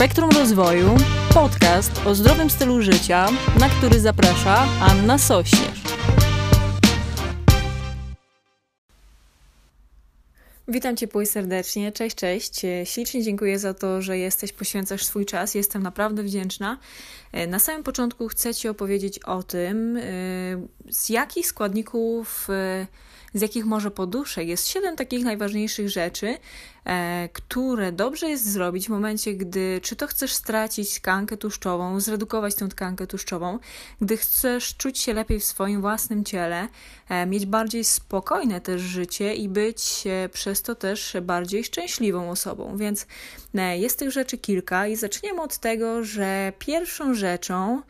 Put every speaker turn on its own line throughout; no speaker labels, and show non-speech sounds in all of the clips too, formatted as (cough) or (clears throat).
Spektrum Rozwoju, podcast o zdrowym stylu życia, na który zaprasza Anna Sośnierz. Witam Cię i serdecznie, cześć, cześć. Ślicznie dziękuję za to, że jesteś, poświęcasz swój czas, jestem naprawdę wdzięczna. Na samym początku chcę Ci opowiedzieć o tym, z jakich składników z jakich może poduszek. Jest siedem takich najważniejszych rzeczy, e, które dobrze jest zrobić w momencie, gdy czy to chcesz stracić tkankę tłuszczową, zredukować tę tkankę tłuszczową, gdy chcesz czuć się lepiej w swoim własnym ciele, e, mieć bardziej spokojne też życie i być e, przez to też bardziej szczęśliwą osobą. Więc e, jest tych rzeczy kilka i zaczniemy od tego, że pierwszą rzeczą,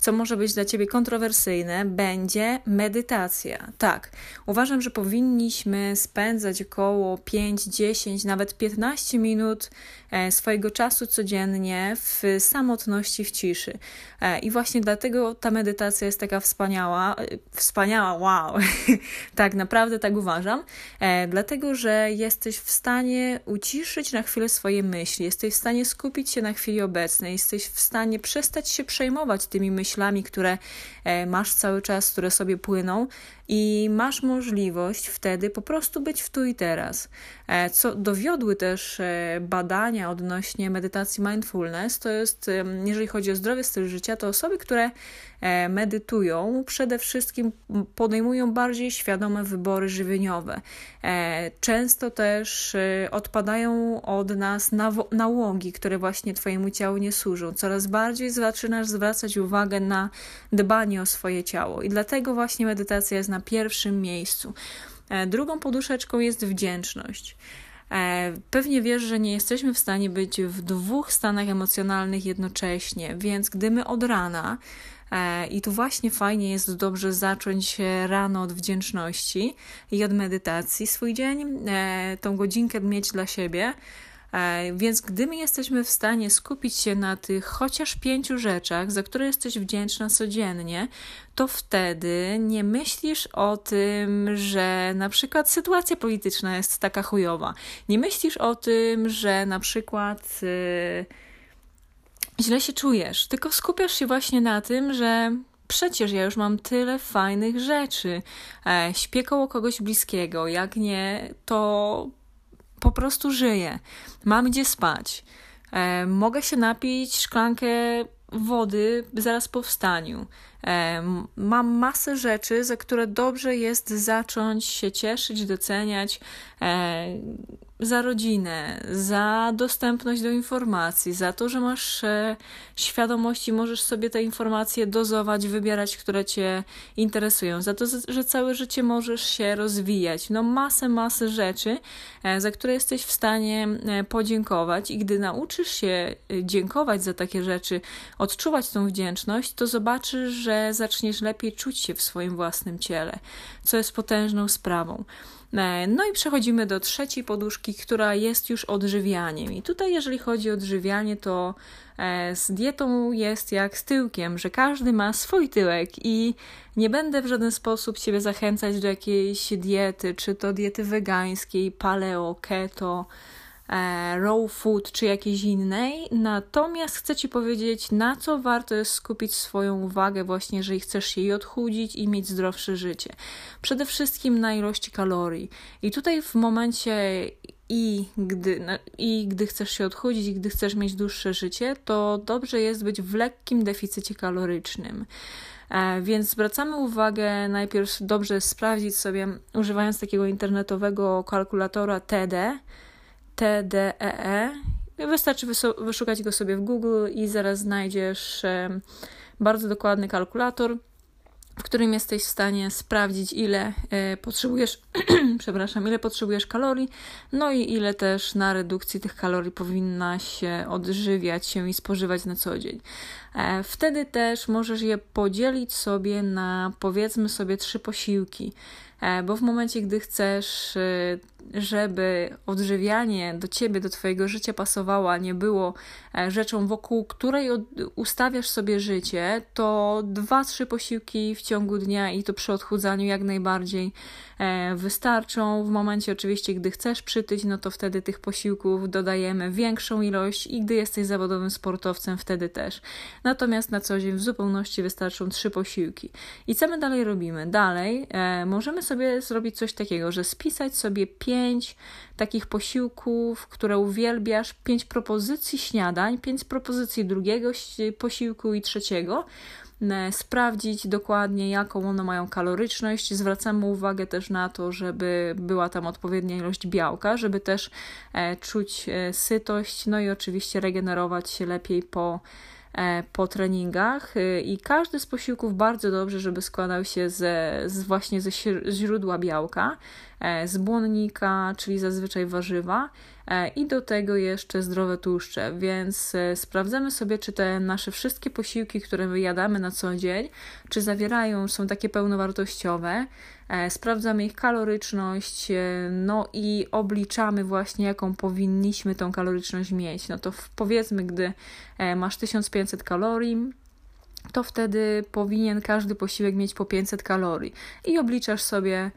co może być dla ciebie kontrowersyjne, będzie medytacja. Tak, uważam, że powinniśmy spędzać około 5, 10, nawet 15 minut e, swojego czasu codziennie w samotności, w ciszy. E, I właśnie dlatego ta medytacja jest taka wspaniała. E, wspaniała, wow! (laughs) tak, naprawdę tak uważam. Dlatego, że jesteś w stanie uciszyć na chwilę swoje myśli, jesteś w stanie skupić się na chwili obecnej, jesteś w stanie przestać się przejmować tymi myślami, myślami, które e, masz cały czas, które sobie płyną, i masz możliwość wtedy po prostu być w tu i teraz. E, co dowiodły też e, badania odnośnie medytacji mindfulness, to jest, jeżeli chodzi o zdrowy styl życia, to osoby, które e, medytują, przede wszystkim podejmują bardziej świadome wybory żywieniowe. Często też odpadają od nas nałogi, które właśnie Twojemu ciału nie służą. Coraz bardziej zaczynasz zwracać uwagę na dbanie o swoje ciało. I dlatego właśnie medytacja jest na na pierwszym miejscu. E, drugą poduszeczką jest wdzięczność. E, pewnie wiesz, że nie jesteśmy w stanie być w dwóch stanach emocjonalnych jednocześnie, więc gdy my od rana, e, i tu właśnie fajnie jest dobrze zacząć rano od wdzięczności i od medytacji swój dzień, tą godzinkę mieć dla siebie, więc gdy my jesteśmy w stanie skupić się na tych chociaż pięciu rzeczach, za które jesteś wdzięczna codziennie, to wtedy nie myślisz o tym, że na przykład sytuacja polityczna jest taka chujowa. Nie myślisz o tym, że na przykład yy, źle się czujesz, tylko skupiasz się właśnie na tym, że przecież ja już mam tyle fajnych rzeczy. E, śpię koło kogoś bliskiego. Jak nie, to po prostu żyję, mam gdzie spać, e, mogę się napić szklankę wody zaraz po wstaniu. E, mam masę rzeczy, za które dobrze jest zacząć się cieszyć, doceniać. E, za rodzinę, za dostępność do informacji, za to, że masz e, świadomość i możesz sobie te informacje dozować, wybierać, które Cię interesują, za to, że całe życie możesz się rozwijać. No, masę, masę rzeczy, za które jesteś w stanie podziękować, i gdy nauczysz się dziękować za takie rzeczy, odczuwać tą wdzięczność, to zobaczysz, że zaczniesz lepiej czuć się w swoim własnym ciele, co jest potężną sprawą. E, no i przechodzimy do trzeciej poduszki, która jest już odżywianiem. I tutaj, jeżeli chodzi o odżywianie, to e, z dietą jest jak z tyłkiem, że każdy ma swój tyłek i nie będę w żaden sposób Ciebie zachęcać do jakiejś diety, czy to diety wegańskiej, paleo, keto, raw food czy jakiejś innej. Natomiast chcę Ci powiedzieć, na co warto jest skupić swoją uwagę, właśnie jeżeli chcesz się odchudzić i mieć zdrowsze życie. Przede wszystkim na ilości kalorii. I tutaj w momencie i gdy, i gdy chcesz się odchudzić, i gdy chcesz mieć dłuższe życie, to dobrze jest być w lekkim deficycie kalorycznym. E, więc zwracamy uwagę najpierw dobrze sprawdzić sobie, używając takiego internetowego kalkulatora TD, TDEE. E. Wystarczy wyszukać go sobie w Google i zaraz znajdziesz bardzo dokładny kalkulator, w którym jesteś w stanie sprawdzić, ile e, potrzebujesz, (clears throat) przepraszam, ile potrzebujesz kalorii, no i ile też na redukcji tych kalorii powinnaś odżywiać się i spożywać na co dzień. E, wtedy też możesz je podzielić sobie na powiedzmy sobie trzy posiłki, bo w momencie, gdy chcesz żeby odżywianie do ciebie, do twojego życia pasowało, a nie było e, rzeczą, wokół której ustawiasz sobie życie, to dwa, trzy posiłki w ciągu dnia i to przy odchudzaniu jak najbardziej e, wystarczą. W momencie oczywiście, gdy chcesz przytyć, no to wtedy tych posiłków dodajemy większą ilość i gdy jesteś zawodowym sportowcem, wtedy też. Natomiast na co dzień w zupełności wystarczą trzy posiłki. I co my dalej robimy? Dalej e, możemy sobie zrobić coś takiego, że spisać sobie pięć takich posiłków, które uwielbiasz, pięć propozycji śniadań, pięć propozycji drugiego posiłku i trzeciego e, sprawdzić dokładnie, jaką one mają kaloryczność. Zwracamy uwagę też na to, żeby była tam odpowiednia ilość białka, żeby też e, czuć e, sytość, no i oczywiście regenerować się lepiej po po treningach y, i każdy z posiłków bardzo dobrze, żeby składał się ze, z właśnie ze źródła białka, e, z błonnika, czyli zazwyczaj warzywa. e, i do tego jeszcze zdrowe tłuszcze, więc sprawdzamy sobie, czy te nasze wszystkie posiłki, które wyjadamy na co dzień, czy zawierają, są takie pełnowartościowe, E, sprawdzamy ich kaloryczność, e, no i obliczamy właśnie, jaką powinniśmy tą kaloryczność mieć. No to powiedzmy, gdy e, masz 1500 kalorii, to wtedy powinien każdy posiłek mieć po 500 kalorii. I obliczasz sobie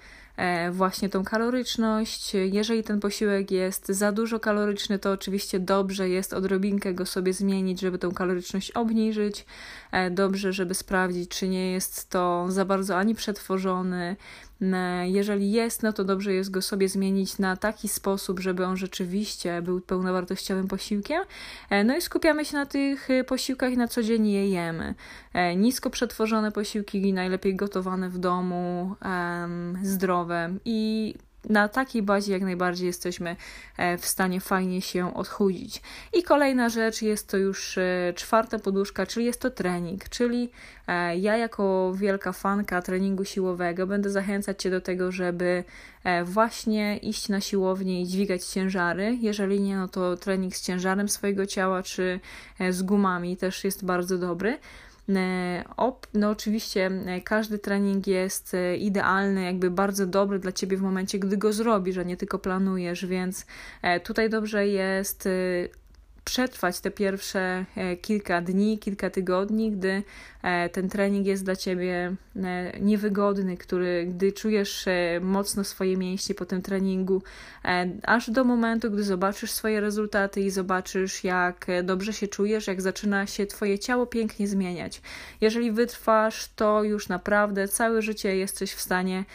właśnie tą kaloryczność. Jeżeli ten posiłek jest za dużo kaloryczny, to oczywiście dobrze jest odrobinkę go sobie zmienić, żeby tą kaloryczność obniżyć. Dobrze, żeby sprawdzić, czy nie jest to za bardzo ani przetworzony, jeżeli jest, no to dobrze jest go sobie zmienić na taki sposób, żeby on rzeczywiście był pełnowartościowym posiłkiem. E, no i skupiamy się na tych e, posiłkach i na co dzień je jemy. E, nisko przetworzone posiłki, najlepiej gotowane w domu, zdrowe i na takiej bazie jak najbardziej jesteśmy e, w stanie fajnie się odchudzić. I kolejna rzecz jest to już e, czwarta poduszka, czyli jest to trening, czyli e, ja jako wielka fanka treningu siłowego będę zachęcać Cię do tego, żeby właśnie iść na siłownię i dźwigać ciężary. Jeżeli nie, no to trening z ciężarem swojego ciała czy z gumami też jest bardzo dobry. E, no oczywiście e, każdy trening jest e, idealny, jakby bardzo dobry dla ciebie w momencie, gdy go zrobisz, a nie tylko planujesz, więc tutaj dobrze jest przetrwać te pierwsze e, kilka dni, kilka tygodni, gdy e, ten trening jest dla ciebie e, niewygodny, który, gdy czujesz mocno swoje mięśnie po tym treningu, aż do momentu, gdy zobaczysz swoje rezultaty i zobaczysz, jak dobrze się czujesz, jak zaczyna się twoje ciało pięknie zmieniać. Jeżeli wytrwasz, to już naprawdę całe życie jesteś w stanie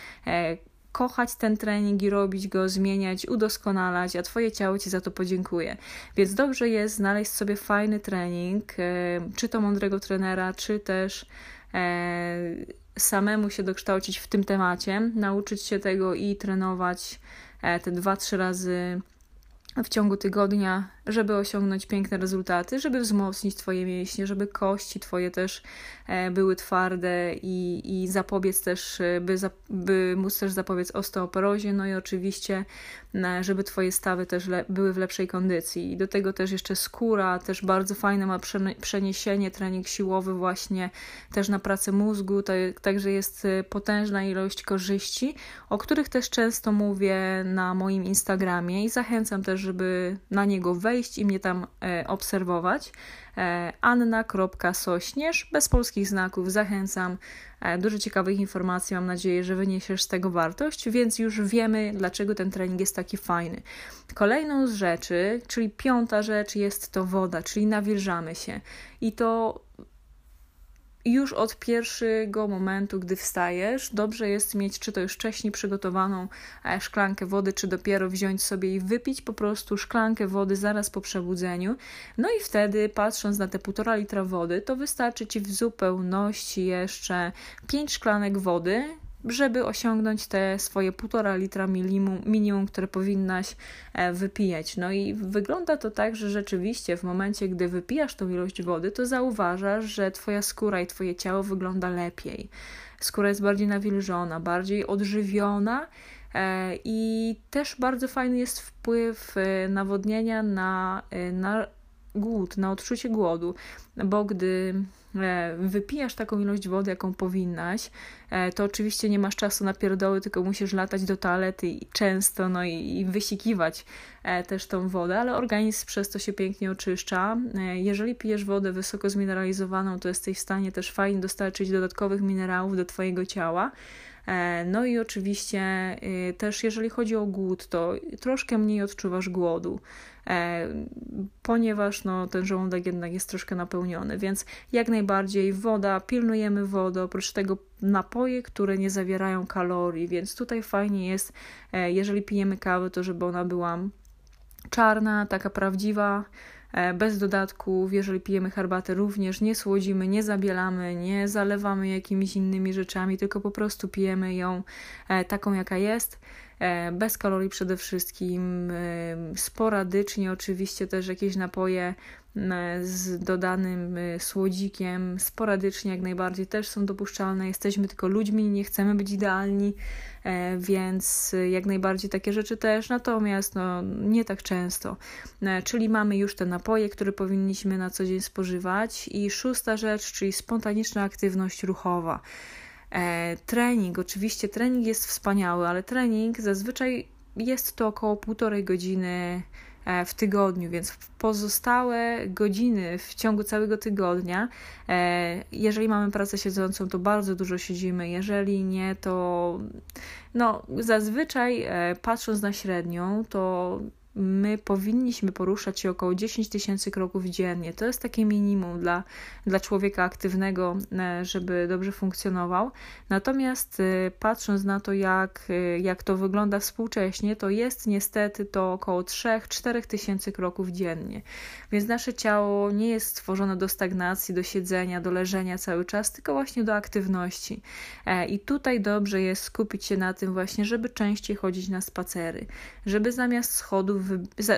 kochać ten trening i robić go, zmieniać, udoskonalać, a Twoje ciało Ci za to podziękuje. Więc dobrze jest znaleźć sobie fajny trening, e, czy to mądrego trenera, czy też e, samemu się dokształcić w tym temacie, nauczyć się tego i trenować e, te dwa, trzy razy w ciągu tygodnia, żeby osiągnąć piękne rezultaty, żeby wzmocnić Twoje mięśnie, żeby kości Twoje też e, były twarde i, i zapobiec też, e, by, by móc też zapobiec osteoporozie, no i oczywiście, e, żeby Twoje stawy też le, były w lepszej kondycji. I do tego też jeszcze skóra, też bardzo fajne ma przeniesienie, trening siłowy właśnie też na pracę mózgu, także jest potężna ilość korzyści, o których też często mówię na moim Instagramie i zachęcam też, żeby na niego wejść i mnie tam e, obserwować. E, Anna.sośnierz, bez polskich znaków, zachęcam. E, dużo ciekawych informacji, mam nadzieję, że wyniesiesz z tego wartość, więc już wiemy, dlaczego ten trening jest taki fajny. Kolejną z rzeczy, czyli piąta rzecz, jest to woda, czyli nawilżamy się. I to już od pierwszego momentu, gdy wstajesz, dobrze jest mieć czy to już wcześniej przygotowaną e, szklankę wody, czy dopiero wziąć sobie i wypić po prostu szklankę wody zaraz po przebudzeniu. No i wtedy, patrząc na te półtora litra wody, to wystarczy ci w zupełności jeszcze 5 szklanek wody, żeby osiągnąć te swoje półtora litra minimum, minimum, które powinnaś e, wypijać. No i wygląda to tak, że rzeczywiście w momencie, gdy wypijasz tą ilość wody, to zauważasz, że twoja skóra i twoje ciało wygląda lepiej. Skóra jest bardziej nawilżona, bardziej odżywiona. E, I też bardzo fajny jest wpływ e, nawodnienia na, na głód, na odczucie głodu, bo gdy wypijasz taką ilość wody, jaką powinnaś, e, to oczywiście nie masz czasu na pierdoły, tylko musisz latać do toalety i często, no i, i wysikiwać e, też tą wodę, ale organizm przez to się pięknie oczyszcza. Jeżeli pijesz wodę wysoko zmineralizowaną, to jesteś w stanie też fajnie dostarczyć dodatkowych minerałów do Twojego ciała. No i oczywiście też jeżeli chodzi o głód, to troszkę mniej odczuwasz głodu. E, ponieważ no, ten żołądek jednak jest troszkę napełniony, więc jak najbardziej woda, pilnujemy wodę, oprócz tego napoje, które nie zawierają kalorii, więc tutaj fajnie jest, e, jeżeli pijemy kawę, to żeby ona była czarna, taka prawdziwa, e, bez dodatków. Jeżeli pijemy herbatę, również nie słodzimy, nie zabielamy, nie zalewamy jakimiś innymi rzeczami, tylko po prostu pijemy ją taką, jaka jest. E, bez kalorii przede wszystkim, e, sporadycznie oczywiście też jakieś napoje z dodanym e, słodzikiem, sporadycznie jak najbardziej też są dopuszczalne. Jesteśmy tylko ludźmi, nie chcemy być idealni, więc jak najbardziej takie rzeczy też, natomiast no, nie tak często. Czyli mamy już te napoje, które powinniśmy na co dzień spożywać. I szósta rzecz, czyli spontaniczna aktywność ruchowa. E, trening, oczywiście trening jest wspaniały, ale trening zazwyczaj jest to około półtorej godziny e, w tygodniu, więc pozostałe godziny w ciągu całego tygodnia, e, jeżeli mamy pracę siedzącą, to bardzo dużo siedzimy, jeżeli nie, to no, zazwyczaj patrząc na średnią, to my powinniśmy poruszać się około 10 tysięcy kroków dziennie. To jest takie minimum dla, dla człowieka aktywnego, e, żeby dobrze funkcjonował. Natomiast e, patrząc na to, jak, e, jak to wygląda współcześnie, to jest niestety to około 3-4 tysięcy kroków dziennie. Więc nasze ciało nie jest stworzone do stagnacji, do siedzenia, do leżenia cały czas, tylko właśnie do aktywności. I tutaj dobrze jest skupić się na tym właśnie, żeby częściej chodzić na spacery, żeby zamiast schodów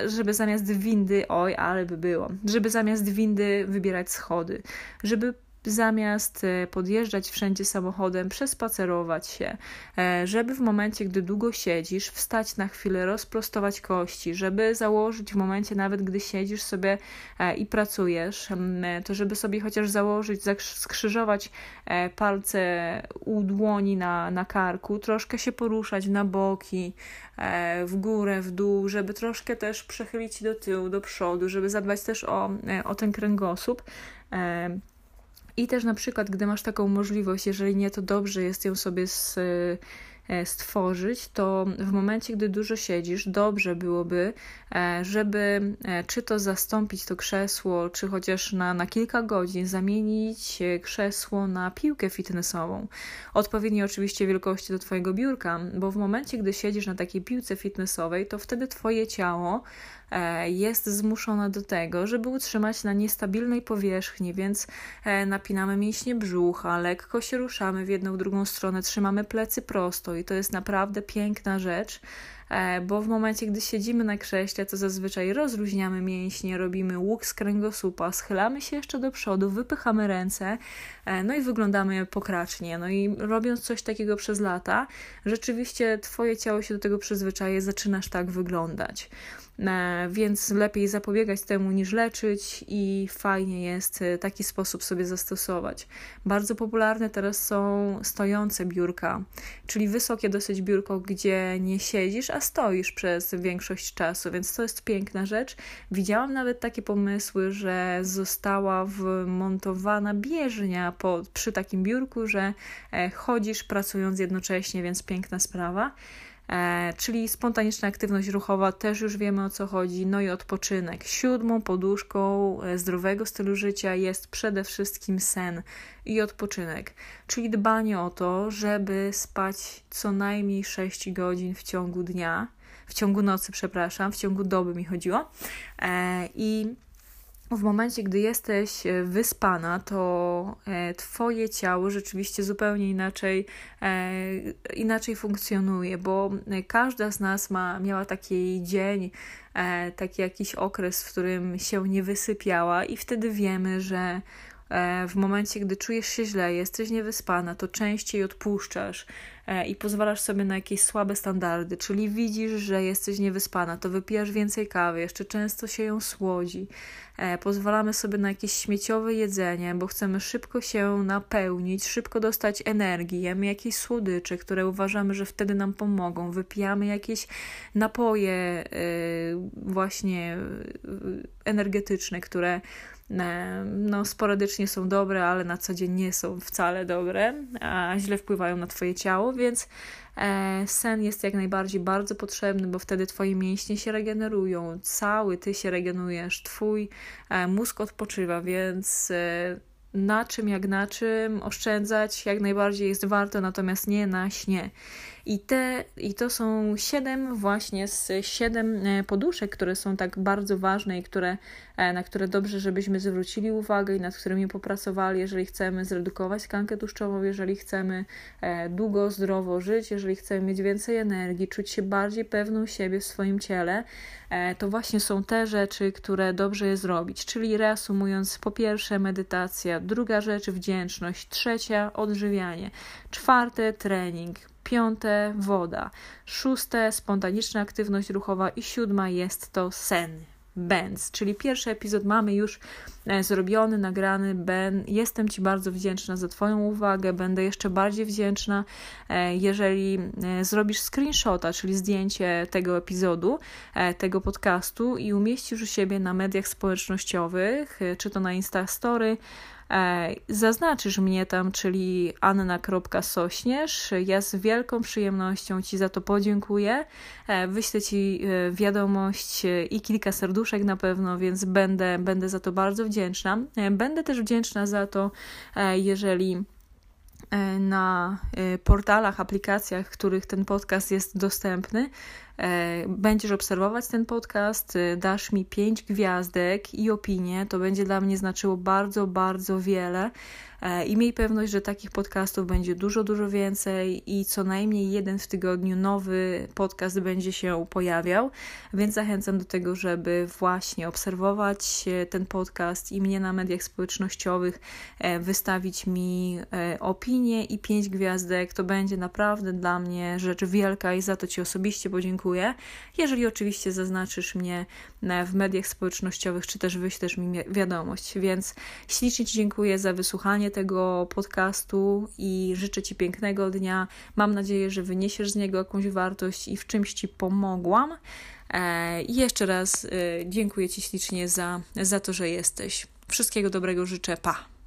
żeby zamiast windy, oj, ale by było, żeby zamiast windy wybierać schody, żeby zamiast e, podjeżdżać wszędzie samochodem, przespacerować się, e, żeby w momencie, gdy długo siedzisz, wstać na chwilę, rozprostować kości, żeby założyć w momencie, nawet gdy siedzisz sobie e, i pracujesz, to żeby sobie chociaż założyć, skrzyżować palce u dłoni na, na karku, troszkę się poruszać na boki, w górę, w dół, żeby troszkę też przechylić do tyłu, do przodu, żeby zadbać też o, o ten kręgosłup. I też na przykład, gdy masz taką możliwość, jeżeli nie, to dobrze jest ją sobie z, e, stworzyć, to w momencie, gdy dużo siedzisz, dobrze byłoby, e, żeby e, czy to zastąpić to krzesło, czy chociaż na, na kilka godzin zamienić krzesło na piłkę fitnessową. Odpowiedniej oczywiście wielkości do Twojego biurka, bo w momencie, gdy siedzisz na takiej piłce fitnessowej, to wtedy Twoje ciało jest zmuszona do tego, żeby utrzymać na niestabilnej powierzchni, więc e, napinamy mięśnie brzucha, lekko się ruszamy w jedną, drugą stronę, trzymamy plecy prosto i to jest naprawdę piękna rzecz e, bo w momencie, gdy siedzimy na krześle, to zazwyczaj rozluźniamy mięśnie, robimy łuk z kręgosłupa, schylamy się jeszcze do przodu, wypychamy ręce, no i wyglądamy pokracznie. No i robiąc coś takiego przez lata, rzeczywiście Twoje ciało się do tego przyzwyczaje, zaczynasz tak wyglądać. E, więc lepiej zapobiegać temu niż leczyć i fajnie jest e, taki sposób sobie zastosować. Bardzo popularne teraz są stojące biurka, czyli wysokie dosyć biurko, gdzie nie siedzisz, a stoisz przez większość czasu, więc to jest piękna rzecz. Widziałam nawet takie pomysły, że została wmontowana bieżnia po, przy takim biurku, że e, chodzisz pracując jednocześnie, więc piękna sprawa. E, czyli spontaniczna aktywność ruchowa, też już wiemy o co chodzi, no i odpoczynek. Siódmą poduszką e, zdrowego stylu życia jest przede wszystkim sen i odpoczynek, czyli dbanie o to, żeby spać co najmniej 6 godzin w ciągu dnia, w ciągu nocy, przepraszam, w ciągu doby mi chodziło. E, I w momencie, gdy jesteś e, wyspana, to e, Twoje ciało rzeczywiście zupełnie inaczej, e, inaczej funkcjonuje, bo każda z nas ma, miała taki dzień, taki jakiś okres, w którym się nie wysypiała, i wtedy wiemy, że w momencie, gdy czujesz się źle, jesteś niewyspana, to częściej odpuszczasz, i pozwalasz sobie na jakieś słabe standardy, czyli widzisz, że jesteś niewyspana, to wypijasz więcej kawy, jeszcze często się ją słodzi. E, pozwalamy sobie na jakieś śmieciowe jedzenie, bo chcemy szybko się napełnić, szybko dostać energii, jemy jakieś słodycze, które uważamy, że wtedy nam pomogą. Wypijamy jakieś napoje e, właśnie energetyczne, które no, sporadycznie są dobre, ale na co dzień nie są wcale dobre, a źle wpływają na Twoje ciało, więc e, sen jest jak najbardziej bardzo potrzebny, bo wtedy Twoje mięśnie się regenerują, cały Ty się regenerujesz, Twój e, mózg odpoczywa, więc e, na czym jak na czym oszczędzać jak najbardziej jest warto, natomiast nie na śnie. I, te, I to są siedem właśnie z siedem e, poduszek, które są tak bardzo ważne i które, e, na które dobrze, żebyśmy zwrócili uwagę i nad którymi popracowali, jeżeli chcemy zredukować tkankę tłuszczową, jeżeli chcemy e, długo, zdrowo żyć, jeżeli chcemy mieć więcej energii, czuć się bardziej pewną siebie w swoim ciele, to właśnie są te rzeczy, które dobrze jest zrobić. Czyli reasumując, po pierwsze medytacja, druga rzecz wdzięczność, trzecia odżywianie, czwarte trening, piąte woda, szóste spontaniczna aktywność ruchowa i siódma jest to sen. Benz, czyli pierwszy epizod mamy już e, zrobiony, nagrany. Ben, jestem Ci bardzo wdzięczna za Twoją uwagę. Będę jeszcze bardziej wdzięczna, e, jeżeli e, zrobisz screenshota, czyli zdjęcie tego epizodu, tego podcastu i umieścisz u siebie na mediach społecznościowych, czy to na Instastory, zaznaczysz mnie tam, czyli anna.sośnierz. Ja z wielką przyjemnością Ci za to podziękuję. E, wyślę Ci e, wiadomość i kilka serduszek na pewno, więc będę, będę za to bardzo wdzięczna. Będę też wdzięczna za to, jeżeli na portalach, aplikacjach, w których ten podcast jest dostępny, E, będziesz obserwować ten podcast, e, dasz mi pięć gwiazdek i opinię, to będzie dla mnie znaczyło bardzo, bardzo wiele. E, I miej pewność, że takich podcastów będzie dużo, dużo więcej i co najmniej jeden w tygodniu nowy podcast będzie się pojawiał, więc zachęcam do tego, żeby właśnie obserwować ten podcast i mnie na mediach społecznościowych, wystawić mi opinię i pięć gwiazdek. To będzie naprawdę dla mnie rzecz wielka i za to Ci osobiście podziękuję dziękuję. Jeżeli oczywiście zaznaczysz mnie e, w mediach społecznościowych, czy też wyślesz mi wiadomość. Więc ślicznie Ci dziękuję za wysłuchanie tego podcastu i życzę Ci pięknego dnia. Mam nadzieję, że wyniesiesz z niego jakąś wartość i w czymś Ci pomogłam. E, I jeszcze raz e, dziękuję Ci ślicznie za, za to, że jesteś. Wszystkiego dobrego życzę. Pa!